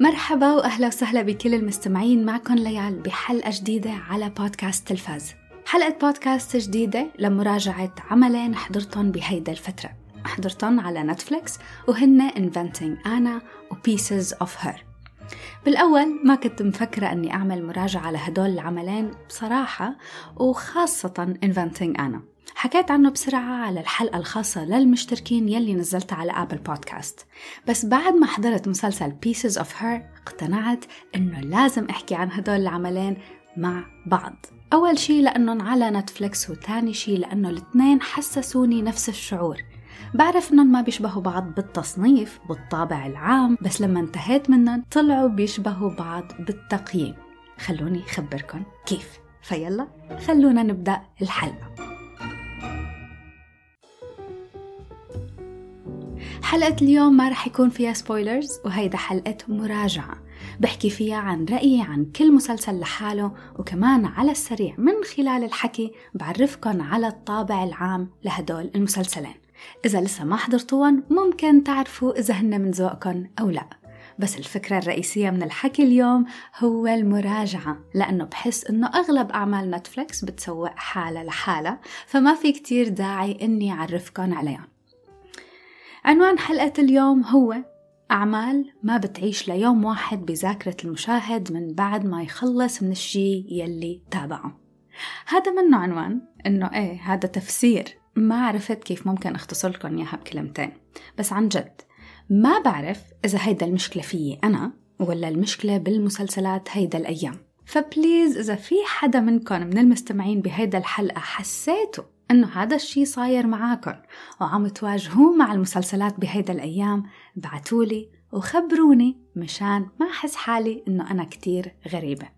مرحبا وأهلا وسهلا بكل المستمعين معكم ليال بحلقة جديدة على بودكاست تلفاز. حلقة بودكاست جديدة لمراجعة عملين حضرتهم بهيدا الفترة. حضرتهم على نتفليكس وهن Inventing Anna و Pieces of Her. بالأول ما كنت مفكرة أني أعمل مراجعة لهدول العملين بصراحة وخاصة Inventing Anna حكيت عنه بسرعة على الحلقة الخاصة للمشتركين يلي نزلتها على أبل بودكاست بس بعد ما حضرت مسلسل Pieces of Her اقتنعت إنه لازم أحكي عن هدول العملين مع بعض. أول شي لأنهم على نتفليكس وثاني شي لأنه الاثنين حسسوني نفس الشعور. بعرف إنهم ما بيشبهوا بعض بالتصنيف بالطابع العام بس لما انتهيت منهم طلعوا بيشبهوا بعض بالتقييم. خلوني خبركم كيف. فيلا خلونا نبدأ الحلقة. حلقة اليوم ما رح يكون فيها سبويلرز وهيدا حلقة مراجعة. بحكي فيها عن رأيي عن كل مسلسل لحاله وكمان على السريع من خلال الحكي بعرفكن على الطابع العام لهدول المسلسلين. إذا لسه ما حضرتوهم ممكن تعرفوا إذا هن من ذوقكن أو لا. بس الفكرة الرئيسية من الحكي اليوم هو المراجعة لأنه بحس إنه أغلب أعمال نتفليكس بتسوق حالة لحالة فما في كتير داعي إني أعرفكن عليهم عنوان حلقة اليوم هو أعمال ما بتعيش ليوم واحد بذاكرة المشاهد من بعد ما يخلص من الشي يلي تابعه. هذا منه عنوان إنه إيه هذا تفسير. ما عرفت كيف ممكن أختصر لكم إياها بكلمتين. بس عن جد ما بعرف إذا هيدا المشكلة فيي أنا ولا المشكلة بالمسلسلات هيدا الأيام. فبليز إذا في حدا منكم من المستمعين بهيدا الحلقة حسيتوا إنه هذا الشي صاير معاكم وعم تواجهوه مع المسلسلات بهيدا الأيام. بعتولي وخبروني مشان ما أحس حالي إنه أنا كتير غريبة.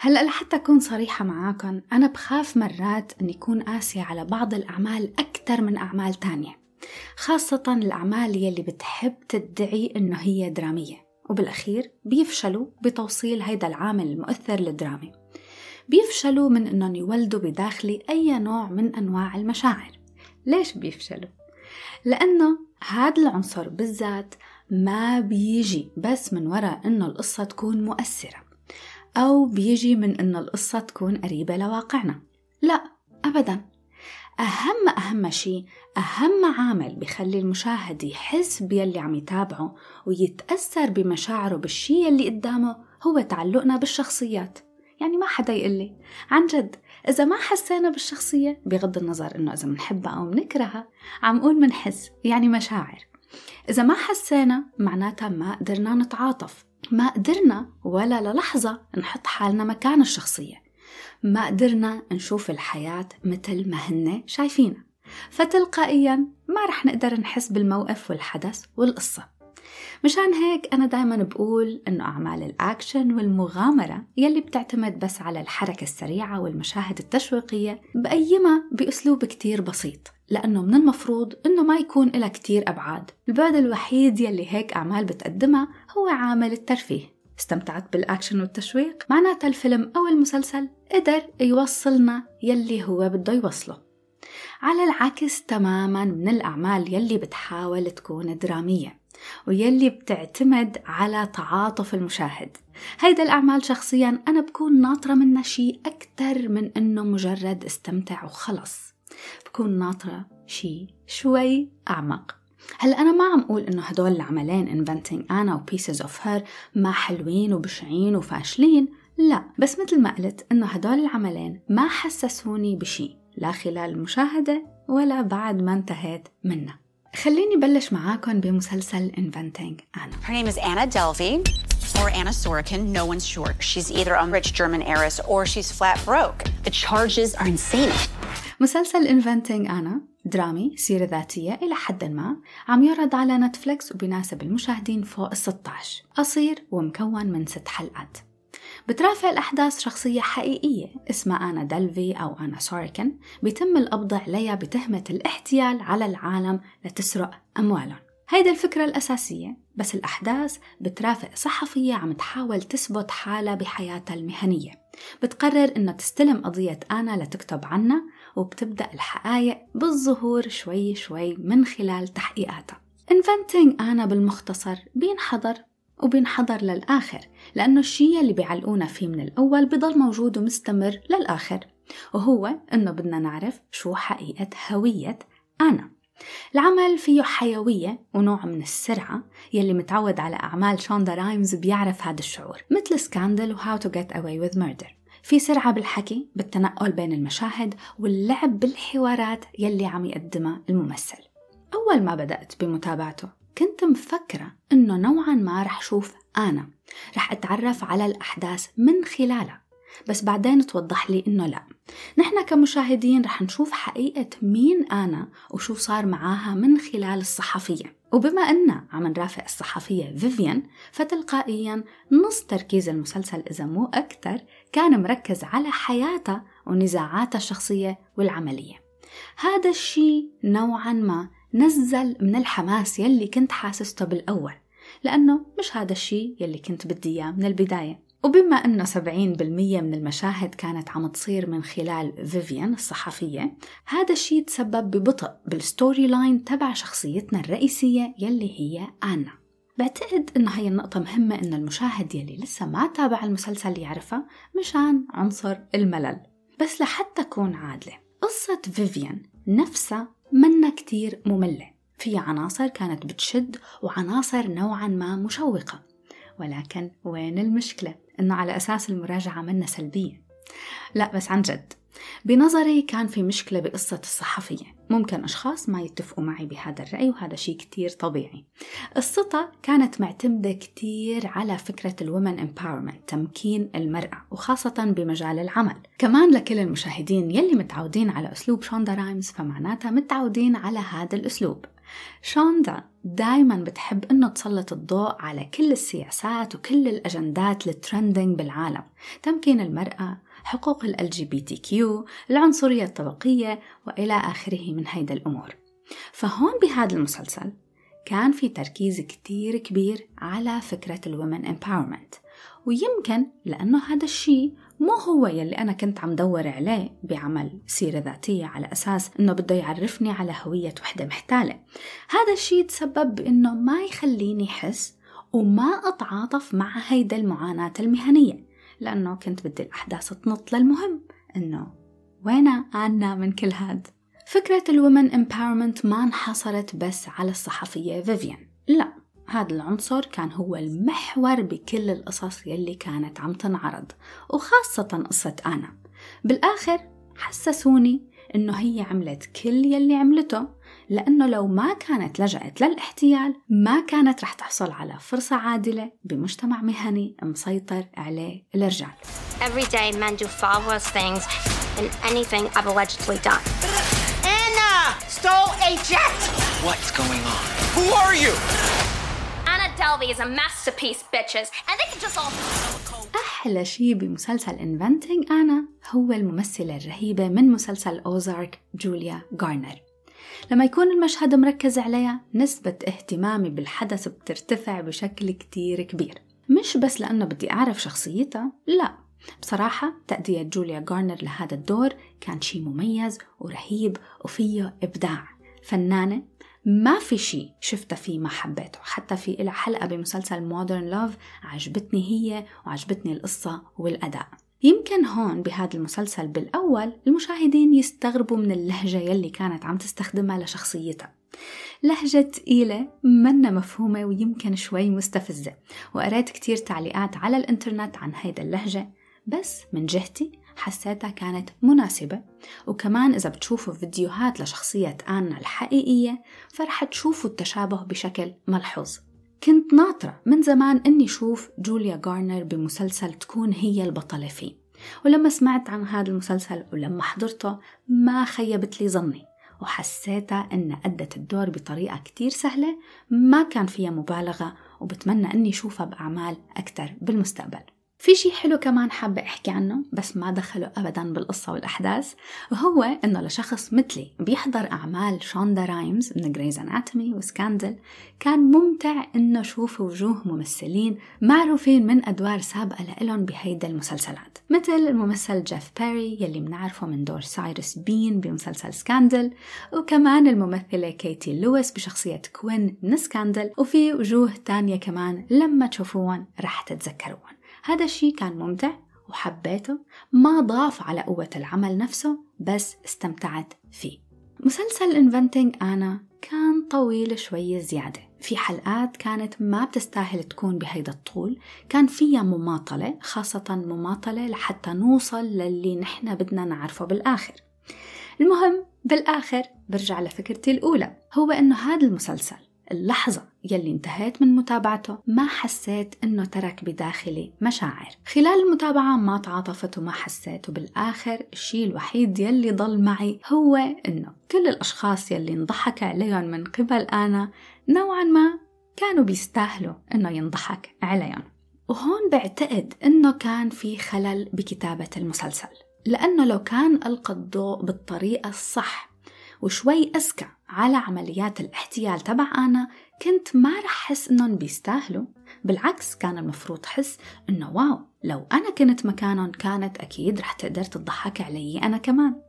هلأ لحتى أكون صريحة معاكم أنا بخاف مرات إني أكون قاسية على بعض الأعمال أكثر من أعمال تانية خاصة الأعمال يلي بتحب تدعي إنه هي درامية. وبالأخير بيفشلوا بتوصيل هيدا العامل المؤثر للدرامي بيفشلوا من أنهم يولدوا بداخلي أي نوع من أنواع المشاعر. ليش بيفشلوا؟ لأنه هذا العنصر بالذات ما بيجي بس من وراء أنه القصة تكون مؤثرة أو بيجي من أنه القصة تكون قريبة لواقعنا. لا أبدا. أهم أهم شيء أهم عامل بخلي المشاهد يحس بيلي عم يتابعه ويتأثر بمشاعره بالشي اللي قدامه هو تعلقنا بالشخصيات. يعني ما حدا يقول لي. عن جد إذا ما حسينا بالشخصية بغض النظر إنه إذا منحبها أو منكرهها عم قول منحس يعني مشاعر. إذا ما حسينا معناتها ما قدرنا نتعاطف. ما قدرنا ولا للحظة نحط حالنا مكان الشخصية. ما قدرنا نشوف الحياة مثل ما هن شايفينها. فتلقائيا ما رح نقدر نحس بالموقف والحدث والقصة. مشان هيك أنا دايما بقول إنه أعمال الأكشن والمغامرة يلي بتعتمد بس على الحركة السريعة والمشاهد التشويقية بقيمها بأسلوب كتير بسيط لأنه من المفروض إنه ما يكون إلها كتير أبعاد. البعد الوحيد يلي هيك أعمال بتقدمها هو عامل الترفيه. استمتعت بالأكشن والتشويق؟ معناتها الفيلم أو المسلسل قدر يوصلنا يلي هو بده يوصله. على العكس تماما من الأعمال يلي بتحاول تكون درامية. ويلي بتعتمد على تعاطف المشاهد. هيدا الأعمال شخصيا أنا بكون ناطرة منها شيء أكتر من إنه مجرد استمتع وخلص. بكون ناطرة شيء شوي أعمق. هلا أنا ما عم أقول إنه هدول العملين Inventing Anna و Pieces of Her ما حلوين وبشعين وفاشلين. لا بس مثل ما قلت إنه هدول العملين ما حسسوني بشي لا خلال المشاهدة ولا بعد ما انتهيت منها خليني بلش معاكم بمسلسل Inventing Anna. Her name is Anna Delvey or Anna Sorokin. No one's sure. She's either a rich German heiress or she's flat broke. The charges are insane. مسلسل Inventing Anna درامي سيرة ذاتية إلى حد ما عم يعرض على نتفليكس وبيناسب المشاهدين فوق ال 16 قصير ومكون من ست حلقات بترافق الأحداث شخصية حقيقية اسمها أنا دلفي أو أنا سوركن بيتم القبض عليها بتهمة الاحتيال على العالم لتسرق أموالهم. هيدا الفكرة الأساسية بس الأحداث بترافق صحفية عم تحاول تثبت حالها بحياتها المهنية. بتقرر إنها تستلم قضية آنا لتكتب عنها وبتبدأ الحقائق بالظهور شوي شوي من خلال تحقيقاتها. Inventing آنا بالمختصر بينحضر وبينحضر للآخر لأنه الشيء اللي بيعلقونا فيه من الأول بضل موجود ومستمر للآخر وهو إنه بدنا نعرف شو حقيقة هوية أنا. العمل فيه حيوية ونوع من السرعة يلي متعود على أعمال شوندا رايمز بيعرف هذا الشعور مثل سكاندل و How to Get Away with Murder في سرعة بالحكي بالتنقل بين المشاهد واللعب بالحوارات يلي عم يقدمها الممثل. أول ما بدأت بمتابعته كنت مفكرة إنه نوعا ما رح شوف أنا. رح أتعرف على الأحداث من خلالها. بس بعدين توضح لي إنه لا. نحن كمشاهدين رح نشوف حقيقة مين أنا وشو صار معاها من خلال الصحفية. وبما أننا عم نرافق الصحفية فيفيان فتلقائيا نص تركيز المسلسل إذا مو أكثر كان مركز على حياتها ونزاعاتها الشخصية والعملية. هذا الشيء نوعا ما نزل من الحماس يلي كنت حاسسته بالأول لأنه مش هذا الشيء يلي كنت بدي إياه من البداية. وبما أنه 70% من المشاهد كانت عم تصير من خلال فيفيان الصحفية هذا الشيء تسبب ببطء بال story line تبع شخصيتنا الرئيسية يلي هي آنا. بعتقد إنه هي النقطة مهمة إنه المشاهد يلي لسه ما تابع المسلسل يعرفها مشان عنصر الملل. بس لحتى أكون عادلة قصة فيفيان نفسها منا كتير مملة. في عناصر كانت بتشد وعناصر نوعا ما مشوقة. ولكن وين المشكلة؟ إنه على أساس المراجعة منا سلبية. لا بس عن جد. بنظري كان في مشكلة بقصة الصحفية. ممكن أشخاص ما يتفقوا معي بهذا الرأي وهذا شيء كتير طبيعي. قصتها كانت معتمدة كتير على فكرة ال women empowerment تمكين المرأة وخاصة بمجال العمل. كمان لكل المشاهدين يلي متعودين على أسلوب شوندا رايمز فمعناتها متعودين على هذا الأسلوب. شوندا دايما بتحب إنه تسلط الضوء على كل السياسات وكل الأجندات الترندنج بالعالم. تمكين المرأة حقوق ال LGBT العنصرية الطبقية وإلى آخره من هيدا الأمور. فهون بهذا المسلسل كان في تركيز كتير كبير على فكرة الومن empowerment. ويمكن لأنه هذا الشيء مو هو يلي أنا كنت عم دور عليه بعمل سيرة ذاتية على أساس إنه بده يعرفني على هوية وحدة محتالة. هذا الشيء تسبب بإنه ما يخليني حس وما أتعاطف مع هيدا المعاناة المهنية. لأنه كنت بدي الأحداث تنط للمهم إنه وين أنا من كل هاد؟ فكرة الومن empowerment ما انحصرت بس على الصحفية فيفيان. لا هذا العنصر كان هو المحور بكل القصص يلي كانت عم تنعرض وخاصة قصة أنا. بالآخر حسسوني إنه هي عملت كل يلي عملته. لأنه لو ما كانت لجأت للاحتيال ما كانت رح تحصل على فرصة عادلة بمجتمع مهني مسيطر عليه الرجال Every day men do far worse things than anything I've allegedly done. Anna stole a jet! What's going on? Who are you? Anna Delvey is a masterpiece, bitches, and they can just all. أحلى شي بمسلسل Inventing أنا هو الممثلة الرهيبة من مسلسل أوزارك جوليا غارنر لما يكون المشهد مركز عليها نسبة اهتمامي بالحدث بترتفع بشكل كتير كبير. مش بس لأنه بدي أعرف شخصيتها لا. بصراحة تأدية جوليا غارنر لهذا الدور كان شي مميز ورهيب وفيه إبداع. فنانة ما في شيء شفتها فيه ما حبيته. حتى في إلى حلقة بمسلسل مودرن لوف عجبتني هي وعجبتني القصة والأداء. يمكن هون بهذا المسلسل بالأول المشاهدين يستغربوا من اللهجة يلي كانت عم تستخدمها لشخصيتها. لهجة تقيلة منا مفهومة ويمكن شوي مستفزة. وقريت كتير تعليقات على الإنترنت عن هيدا اللهجة بس من جهتي حسيتها كانت مناسبة. وكمان إذا بتشوفوا فيديوهات لشخصية آنا الحقيقية فرح تشوفوا التشابه بشكل ملحوظ. كنت ناطرة من زمان إني شوف جوليا غارنر بمسلسل تكون هي البطلة فيه. ولما سمعت عن هذا المسلسل ولما حضرته ما خيبت لي ظني وحسيتها إن أدت الدور بطريقة كتير سهلة ما كان فيها مبالغة وبتمنى إني أشوفها بأعمال أكتر بالمستقبل. في شي حلو كمان حابة أحكي عنه بس ما دخلوا أبدا بالقصة والأحداث وهو إنه لشخص مثلي بيحضر أعمال شوندا رايمز من Grey's Anatomy و Scandal كان ممتع إنه شوف وجوه ممثلين معروفين من أدوار سابقة لإلهم بهيدا المسلسلات. مثل الممثل جيف بيري يلي منعرفه من دور سايرس بين بمسلسل Scandal وكمان الممثلة كيتي لويس بشخصية كوين من Scandal وفي وجوه تانية كمان لما تشوفوهم رح تتذكروهم هذا الشيء كان ممتع وحبيته ما ضاف على قوة العمل نفسه بس استمتعت فيه. مسلسل انفنتينج أنا كان طويل شوي زيادة. في حلقات كانت ما بتستاهل تكون بهيدا الطول كان فيها مماطلة خاصة مماطلة لحتى نوصل للي نحن بدنا نعرفه بالآخر. المهم بالآخر برجع لفكرتي الأولى. هو إنه هذا المسلسل اللحظة يلي انتهيت من متابعته ما حسيت إنه ترك بداخلي مشاعر. خلال المتابعة ما تعاطفت وما حسيت وبالآخر الشيء الوحيد يلي ضل معي هو إنه كل الأشخاص يلي انضحك عليهم من قبل أنا نوعا ما كانوا بيستاهلوا إنه ينضحك عليهم. وهون بعتقد إنه كان في خلل بكتابة المسلسل لأنه لو كان ألقى الضوء بالطريقة الصح وشوي أذكى على عمليات الاحتيال تبع أنا كنت ما رح حس إنهم بيستاهلوا. بالعكس كان المفروض حس إنه واو لو أنا كنت مكانهم كانت أكيد رح تقدر تضحك علي أنا كمان.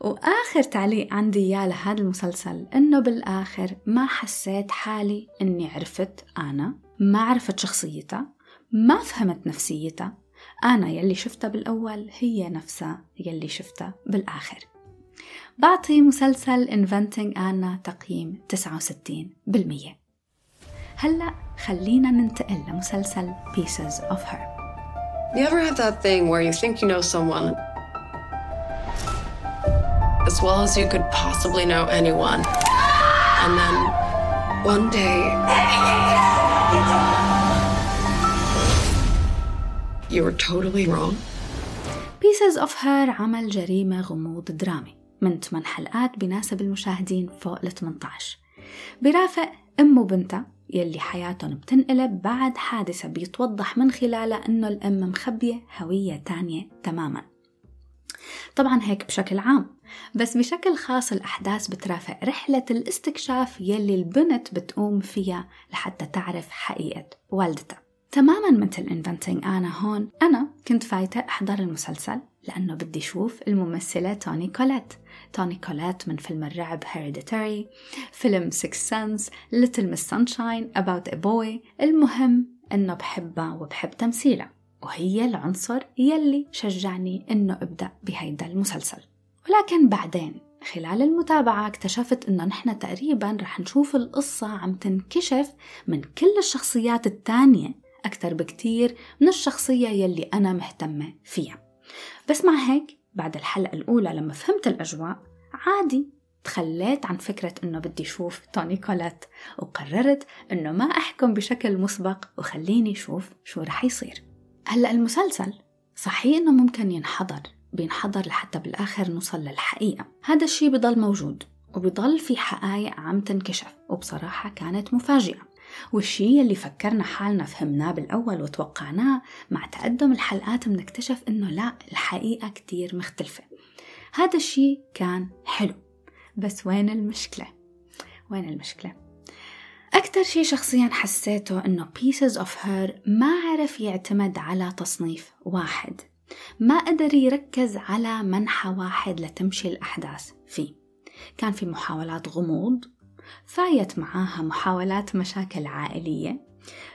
وآخر تعليق عندي إياه لهذا المسلسل إنه بالآخر ما حسيت حالي إني عرفت أنا ما عرفت شخصيتها ما فهمت نفسيتها. أنا يلي شفتها بالأول هي نفسها يلي شفتها بالآخر. بعطي مسلسل Inventing Anna تقييم 69% هلأ خلينا ننتقل لمسلسل Pieces of Her You ever have that thing where you think you know someone as well as you could possibly know anyone, and then one day you were totally wrong? Pieces of Her عمل جريمة غموض درامي من 8 حلقات بيناسب المشاهدين فوق ال 18 برافق أم وبنتها يلي حياتهم بتنقلب بعد حادثة بيتوضح من خلالها أنه الأم مخبية هوية تانية تماما. طبعا هيك بشكل عام بس بشكل خاص الأحداث بترافق رحلة الاستكشاف يلي البنت بتقوم فيها لحتى تعرف حقيقة والدتها. تماما مثل Inventing Anna هون. أنا كنت فايتة أحضر المسلسل لأنه بدي أشوف الممثلة توني كوليت. توني كوليت من فيلم الرعب Hereditary فيلم Sixth Sense Little Miss Sunshine About a Boy. المهم أنه بحبها وبحب تمثيلها. وهي العنصر يلي شجعني أنه أبدأ بهيدا المسلسل. ولكن بعدين خلال المتابعة اكتشفت أنه نحن تقريبا رح نشوف القصة عم تنكشف من كل الشخصيات التانية أكثر بكتير من الشخصية يلي أنا مهتمة فيها. بس مع هيك بعد الحلقة الأولى لما فهمت الأجواء عادي تخليت عن فكرة إنه بدي أشوف توني كولات وقررت إنه ما أحكم بشكل مسبق وخليني أشوف شو رح يصير. هلأ المسلسل صحيح إنه ممكن ينحضر بينحضر لحتى بالآخر نوصل للحقيقة. هذا الشي بضل موجود وبضل في حقائق عم تنكشف وبصراحة كانت مفاجئة. والشي اللي فكرنا حالنا فهمناه بالأول وتوقعناه مع تقدم الحلقات بنكتشف إنه لا الحقيقة كتير مختلفة هذا الشي كان حلو بس وين المشكلة؟ وين المشكلة؟ أكتر شي شخصيا حسيته إنه Pieces of Her ما عرف يعتمد على تصنيف واحد ما قدر يركز على منحى واحد لتمشي الأحداث فيه كان في محاولات غموض فايت معاها محاولات مشاكل عائلية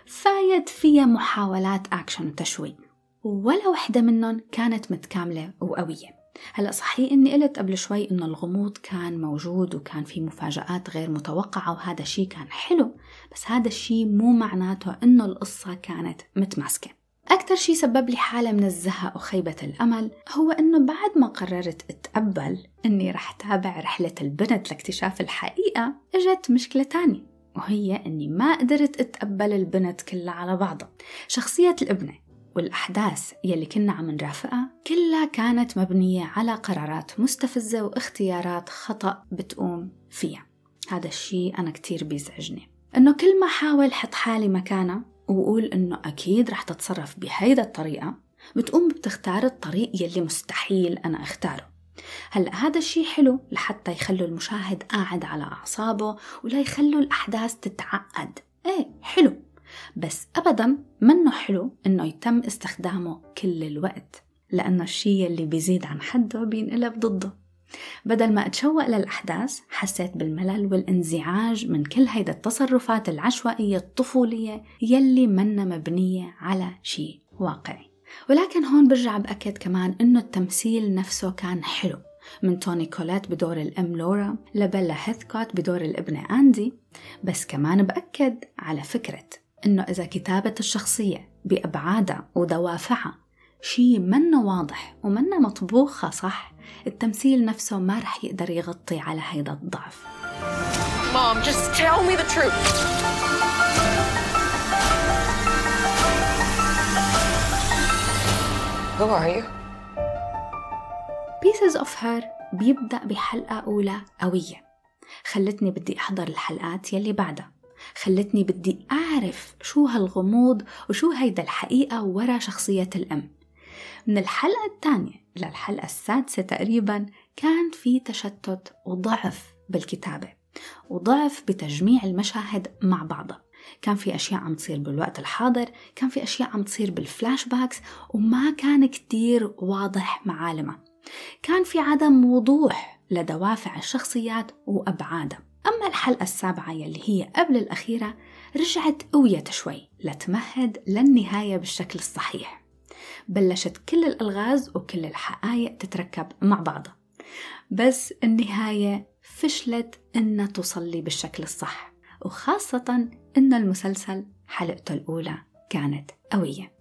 فايت فيها محاولات أكشن وتشويق ولا وحدة منهم كانت متكاملة وقوية. هلا صحيح إني قلت قبل شوي إنه الغموض كان موجود وكان في مفاجآت غير متوقعة وهذا الشيء كان حلو بس هذا الشيء مو معناته إنه القصة كانت متماسكة. أكثر شيء سبب لي حالة من الزهق وخيبة الأمل هو إنه بعد ما قررت أتقبل إني رح تابع رحلة البنت لاكتشاف الحقيقة إجت مشكلة تانية وهي إني ما قدرت أتقبل البنت كلها على بعضها. شخصية الابنة والأحداث يلي كنا عم نرافقها كلها كانت مبنية على قرارات مستفزة واختيارات خطأ بتقوم فيها. هذا الشيء أنا كتير بيزعجني. إنه كل ما حاول حط حالي مكانها وقول إنه أكيد رح تتصرف بهيدا الطريقة بتقوم بتختار الطريق يلي مستحيل أنا أختاره. هلأ هذا الشيء حلو لحتى يخلوا المشاهد قاعد على أعصابه ولا يخلوا الأحداث تتعقد. إيه حلو. بس أبدا منه حلو إنه يتم استخدامه كل الوقت لأنه الشيء اللي بيزيد عن حده بينقلب ضده. بدل ما أتشوق للأحداث حسيت بالملل والانزعاج من كل هيدا التصرفات العشوائية الطفولية يلي منا مبنية على شيء واقعي. ولكن هون برجع بأكد كمان إنه التمثيل نفسه كان حلو. من توني كولات بدور الأم لورا لبيلا هيثكوت بدور الابنة أندي. بس كمان بأكد على فكرة إنه إذا كتابة الشخصية بأبعادها ودوافعها شي منه واضح ومنه مطبوخة صح؟ التمثيل نفسه ما رح يقدر يغطي على هيدا الضعف. Mom, just tell me the truth. Who are you? Pieces of Her بيبدأ بحلقة أولى قوية. خلتني بدي أحضر الحلقات يلي بعدها. خلتني بدي أعرف شو هالغموض وشو هيدا الحقيقة ورا شخصية الأم. من الحلقة الثانية للحلقة السادسة تقريبا كان في تشتت وضعف بالكتابة وضعف بتجميع المشاهد مع بعضها. كان في أشياء عم تصير بالوقت الحاضر كان في أشياء عم تصير بال flashbacks وما كان كتير واضح معالمها. كان في عدم وضوح لدوافع الشخصيات وأبعادها. أما الحلقة السابعة يلي هي قبل الأخيرة رجعت قوية شوي لتمهد للنهاية بالشكل الصحيح. بلشت كل الألغاز وكل الحقائق تتركب مع بعضها بس النهاية فشلت إنها تصلي بالشكل الصح وخاصة إن المسلسل حلقته الأولى كانت قوية.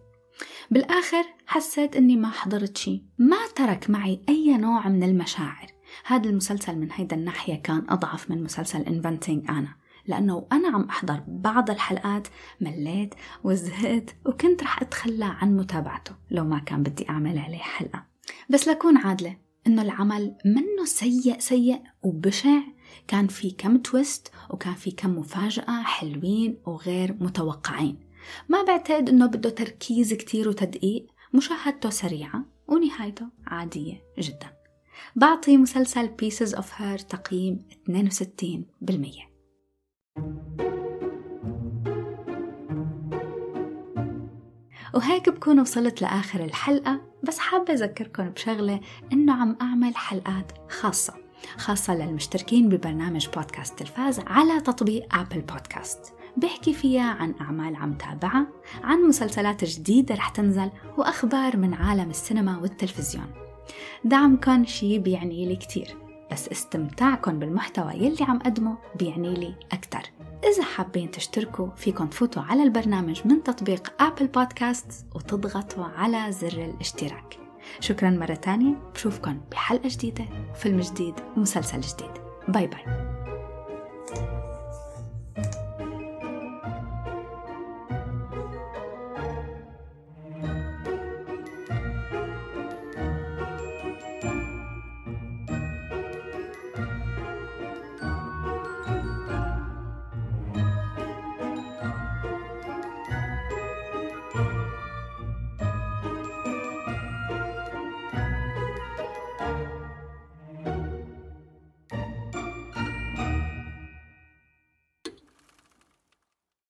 بالآخر حسيت إني ما حضرت شي ما ترك معي أي نوع من المشاعر. هذا المسلسل من هيدا الناحية كان أضعف من مسلسل Inventing أنا لأنه أنا عم أحضر بعض الحلقات مليت وزهقت وكنت رح أتخلى عن متابعته لو ما كان بدي أعمل عليه حلقة. بس لكون عادلة إنه العمل منه سيء سيء وبشع كان في كم تويست وكان في كم مفاجأة حلوين وغير متوقعين. ما بعتقد إنه بده تركيز كتير وتدقيق مشاهدته سريعة ونهايته عادية جدا. بعطي مسلسل Pieces of Her تقييم 62% وهيك بكون وصلت لآخر الحلقة بس حابة أذكركم بشغلة إنه عم أعمل حلقات خاصة خاصة للمشتركين ببرنامج بودكاست تلفاز على تطبيق أبل بودكاست. بحكي فيها عن أعمال عم تابعها عن مسلسلات جديدة رح تنزل وأخبار من عالم السينما والتلفزيون. دعمكم شي بيعني لي كتير. بس استمتاعكم بالمحتوى يلي عم قدمه بيعني لي أكتر. إذا حابين تشتركوا فيكن تفوتوا على البرنامج من تطبيق أبل بودكاست وتضغطوا على زر الاشتراك. شكرا مرة تانية. بشوفكن بحلقة جديدة فيلم جديد ومسلسل جديد. باي باي.